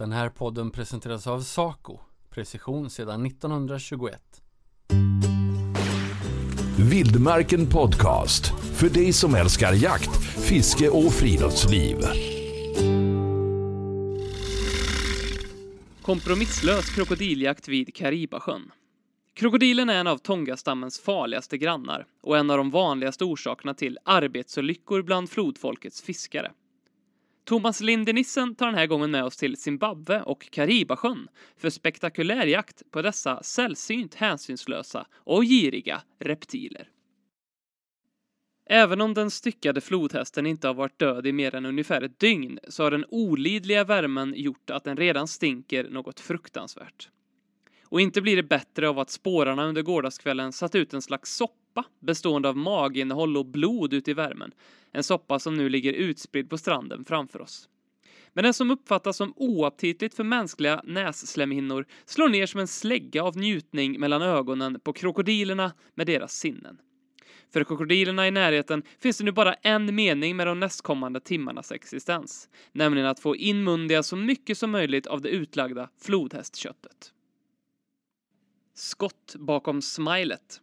Den här podden presenteras av Saco, precision sedan 1921. Vildmarken Podcast. För dig som älskar jakt, fiske och friluftsliv. Kompromisslös krokodiljakt vid Karibasjön. Krokodilen är en av Tongastammens farligaste grannar och en av de vanligaste orsakerna till arbetsolyckor bland flodfolkets fiskare. Thomas Lindenissen tar den här gången med oss till Zimbabwe och Karibasjön för spektakulär jakt på dessa sällsynt hänsynslösa och giriga reptiler. Även om den styckade flodhästen inte har varit död i mer än ungefär ett dygn så har den olidliga värmen gjort att den redan stinker något fruktansvärt. Och inte blir det bättre av att spårarna under gårdagskvällen satt ut en slags soppa bestående av maginnehåll och blod ute i värmen. En soppa som nu ligger utspridd på stranden framför oss. Men den som uppfattas som oaptitligt för mänskliga nässlemhinnor slår ner som en slägga av njutning mellan ögonen på krokodilerna med deras sinnen. För krokodilerna i närheten finns det nu bara en mening med de nästkommande timmarnas existens, nämligen att få inmundiga så mycket som möjligt av det utlagda flodhästköttet. Skott bakom smilet.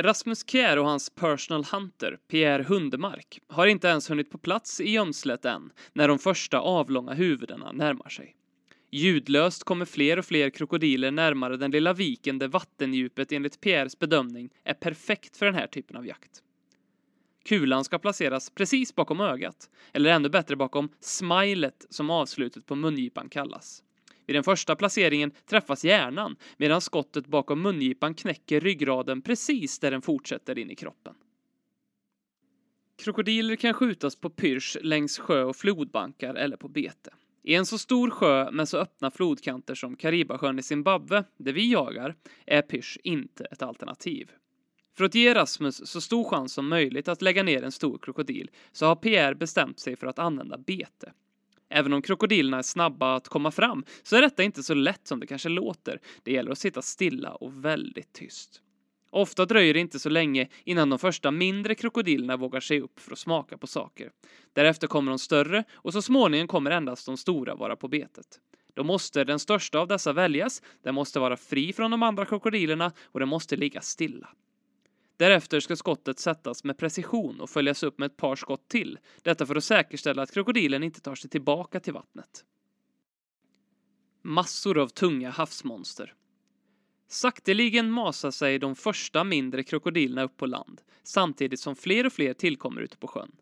Rasmus Kjär och hans personal hunter, Pierre Hundemark, har inte ens hunnit på plats i gömslet än när de första avlånga huvudena närmar sig. Ljudlöst kommer fler och fler krokodiler närmare den lilla viken där vattendjupet enligt Pierres bedömning är perfekt för den här typen av jakt. Kulan ska placeras precis bakom ögat, eller ännu bättre bakom smilet som avslutet på mungipan kallas. Vid den första placeringen träffas hjärnan medan skottet bakom mungipan knäcker ryggraden precis där den fortsätter in i kroppen. Krokodiler kan skjutas på pyrsch längs sjö och flodbankar eller på bete. I en så stor sjö med så öppna flodkanter som Karibasjön i Zimbabwe, där vi jagar, är pyrsch inte ett alternativ. För att ge Rasmus så stor chans som möjligt att lägga ner en stor krokodil så har Pierre bestämt sig för att använda bete. Även om krokodilerna är snabba att komma fram så är detta inte så lätt som det kanske låter. Det gäller att sitta stilla och väldigt tyst. Ofta dröjer det inte så länge innan de första mindre krokodilerna vågar sig upp för att smaka på saker. Därefter kommer de större och så småningom kommer endast de stora vara på betet. Då måste den största av dessa väljas, den måste vara fri från de andra krokodilerna och den måste ligga stilla. Därefter ska skottet sättas med precision och följas upp med ett par skott till. Detta för att säkerställa att krokodilen inte tar sig tillbaka till vattnet. Massor av tunga havsmonster. Sakteligen masar sig de första mindre krokodilerna upp på land, samtidigt som fler och fler tillkommer ute på sjön.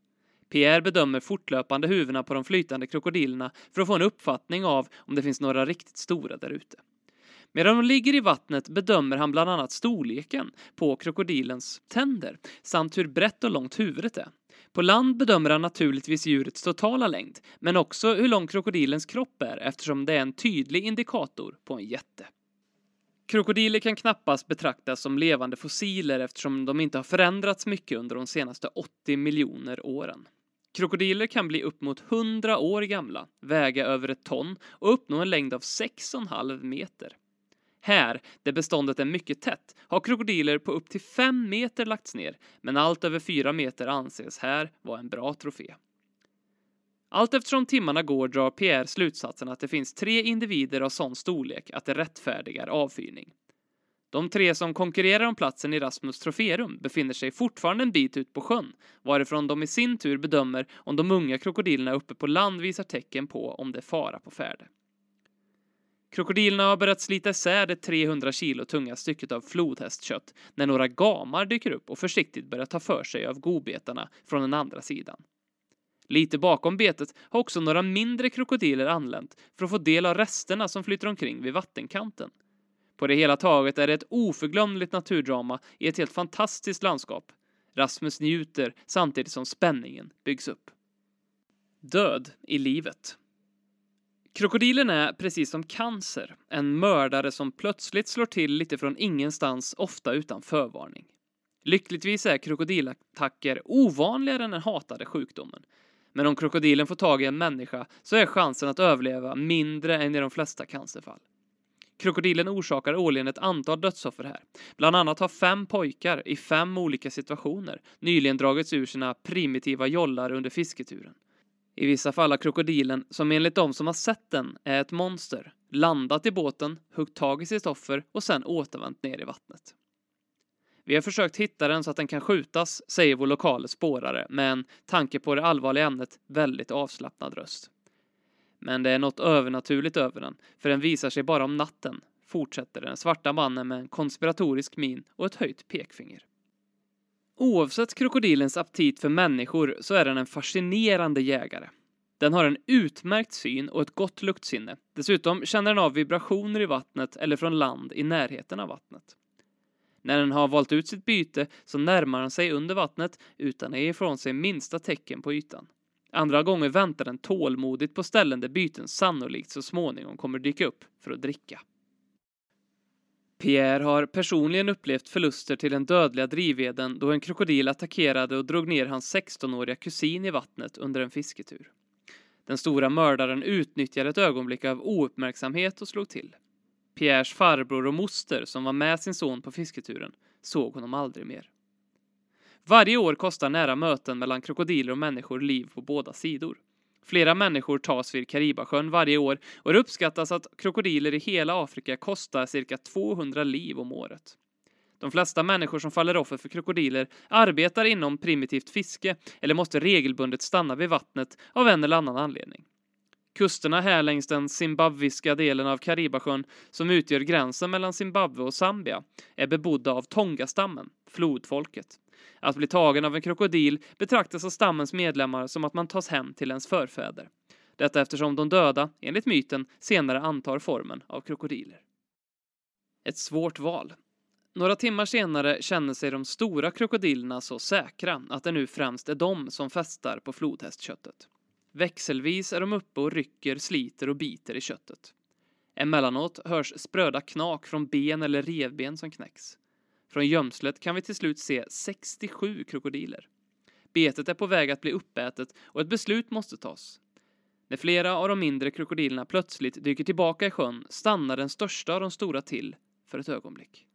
Pierre bedömer fortlöpande huvudena på de flytande krokodilerna för att få en uppfattning av om det finns några riktigt stora där ute. Medan de ligger i vattnet bedömer han bland annat storleken på krokodilens tänder samt hur brett och långt huvudet är. På land bedömer han naturligtvis djurets totala längd, men också hur lång krokodilens kropp är eftersom det är en tydlig indikator på en jätte. Krokodiler kan knappast betraktas som levande fossiler eftersom de inte har förändrats mycket under de senaste 80 miljoner åren. Krokodiler kan bli upp mot 100 år gamla, väga över ett ton och uppnå en längd av 6,5 meter. Här, där beståndet är mycket tätt, har krokodiler på upp till 5 meter lagts ner, men allt över 4 meter anses här vara en bra trofé. Allt eftersom timmarna går drar Pierre slutsatsen att det finns tre individer av sån storlek att det rättfärdigar avfyrning. De tre som konkurrerar om platsen i Rasmus troférum befinner sig fortfarande en bit ut på sjön, varifrån de i sin tur bedömer om de unga krokodilerna uppe på land visar tecken på om det är fara på färde. Krokodilerna har börjat slita isär det 300 kilo tunga stycket av flodhästkött när några gamar dyker upp och försiktigt börjar ta för sig av godbetarna från den andra sidan. Lite bakom betet har också några mindre krokodiler anlänt för att få del av resterna som flyter omkring vid vattenkanten. På det hela taget är det ett oförglömligt naturdrama i ett helt fantastiskt landskap. Rasmus njuter samtidigt som spänningen byggs upp. Död i livet. Krokodilen är, precis som cancer, en mördare som plötsligt slår till lite från ingenstans, ofta utan förvarning. Lyckligtvis är krokodilattacker ovanligare än den hatade sjukdomen. Men om krokodilen får tag i en människa så är chansen att överleva mindre än i de flesta cancerfall. Krokodilen orsakar årligen ett antal dödsoffer här. Bland annat har fem pojkar i fem olika situationer nyligen dragits ur sina primitiva jollar under fisketuren. I vissa fall har krokodilen, som enligt de som har sett den är ett monster, landat i båten, huggt tag i sitt offer och sen återvänt ner i vattnet. Vi har försökt hitta den så att den kan skjutas, säger vår lokale spårare med en, tanke på det allvarliga ämnet, väldigt avslappnad röst. Men det är något övernaturligt över den, för den visar sig bara om natten, fortsätter den svarta mannen med en konspiratorisk min och ett höjt pekfinger. Oavsett krokodilens aptit för människor så är den en fascinerande jägare. Den har en utmärkt syn och ett gott luktsinne. Dessutom känner den av vibrationer i vattnet eller från land i närheten av vattnet. När den har valt ut sitt byte så närmar den sig under vattnet utan att ge ifrån sig minsta tecken på ytan. Andra gånger väntar den tålmodigt på ställen där byten sannolikt så småningom kommer dyka upp för att dricka. Pierre har personligen upplevt förluster till den dödliga drivveden då en krokodil attackerade och drog ner hans 16-åriga kusin i vattnet under en fisketur. Den stora mördaren utnyttjade ett ögonblick av ouppmärksamhet och slog till. Pierres farbror och moster, som var med sin son på fisketuren, såg honom aldrig mer. Varje år kostar nära möten mellan krokodiler och människor liv på båda sidor. Flera människor tas vid Karibasjön varje år och det uppskattas att krokodiler i hela Afrika kostar cirka 200 liv om året. De flesta människor som faller offer för krokodiler arbetar inom primitivt fiske eller måste regelbundet stanna vid vattnet av en eller annan anledning. Kusterna här längs den zimbabwiska delen av Karibasjön, som utgör gränsen mellan Zimbabwe och Zambia, är bebodda av Tonga-stammen, flodfolket. Att bli tagen av en krokodil betraktas av stammens medlemmar som att man tas hem till ens förfäder. Detta eftersom de döda, enligt myten, senare antar formen av krokodiler. Ett svårt val. Några timmar senare känner sig de stora krokodilerna så säkra att det nu främst är de som festar på flodhästköttet. Växelvis är de uppe och rycker, sliter och biter i köttet. Emellanåt hörs spröda knak från ben eller revben som knäcks. Från gömslet kan vi till slut se 67 krokodiler. Betet är på väg att bli uppätet och ett beslut måste tas. När flera av de mindre krokodilerna plötsligt dyker tillbaka i sjön stannar den största av de stora till för ett ögonblick.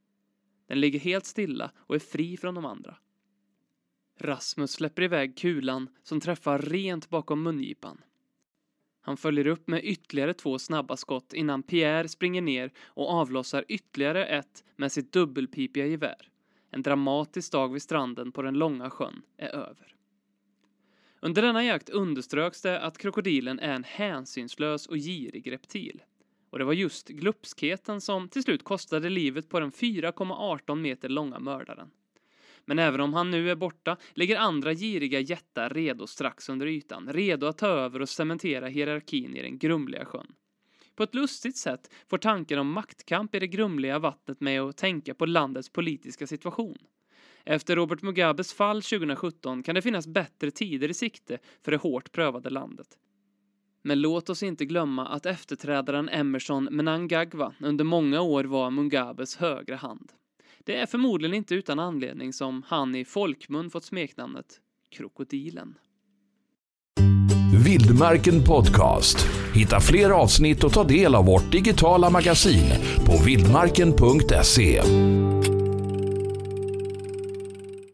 Den ligger helt stilla och är fri från de andra. Rasmus släpper iväg kulan som träffar rent bakom mungipan. Han följer upp med ytterligare två snabba skott innan Pierre springer ner och avlossar ytterligare ett med sitt dubbelpipiga gevär. En dramatisk dag vid stranden på den långa sjön är över. Under denna jakt underströks det att krokodilen är en hänsynslös och girig reptil. Och det var just glupskheten som till slut kostade livet på den 4,18 meter långa mördaren. Men även om han nu är borta ligger andra giriga jättar redo strax under ytan, redo att ta över och cementera hierarkin i den grumliga sjön. På ett lustigt sätt får tanken om maktkamp i det grumliga vattnet mig att tänka på landets politiska situation. Efter Robert Mugabes fall 2017 kan det finnas bättre tider i sikte för det hårt prövade landet. Men låt oss inte glömma att efterträdaren Emerson Mnangagwa under många år var Mugabes högra hand. Det är förmodligen inte utan anledning som han i folkmun fått smeknamnet Krokodilen. Vildmarken Podcast. Hitta fler avsnitt och ta del av vårt digitala magasin på vildmarken.se.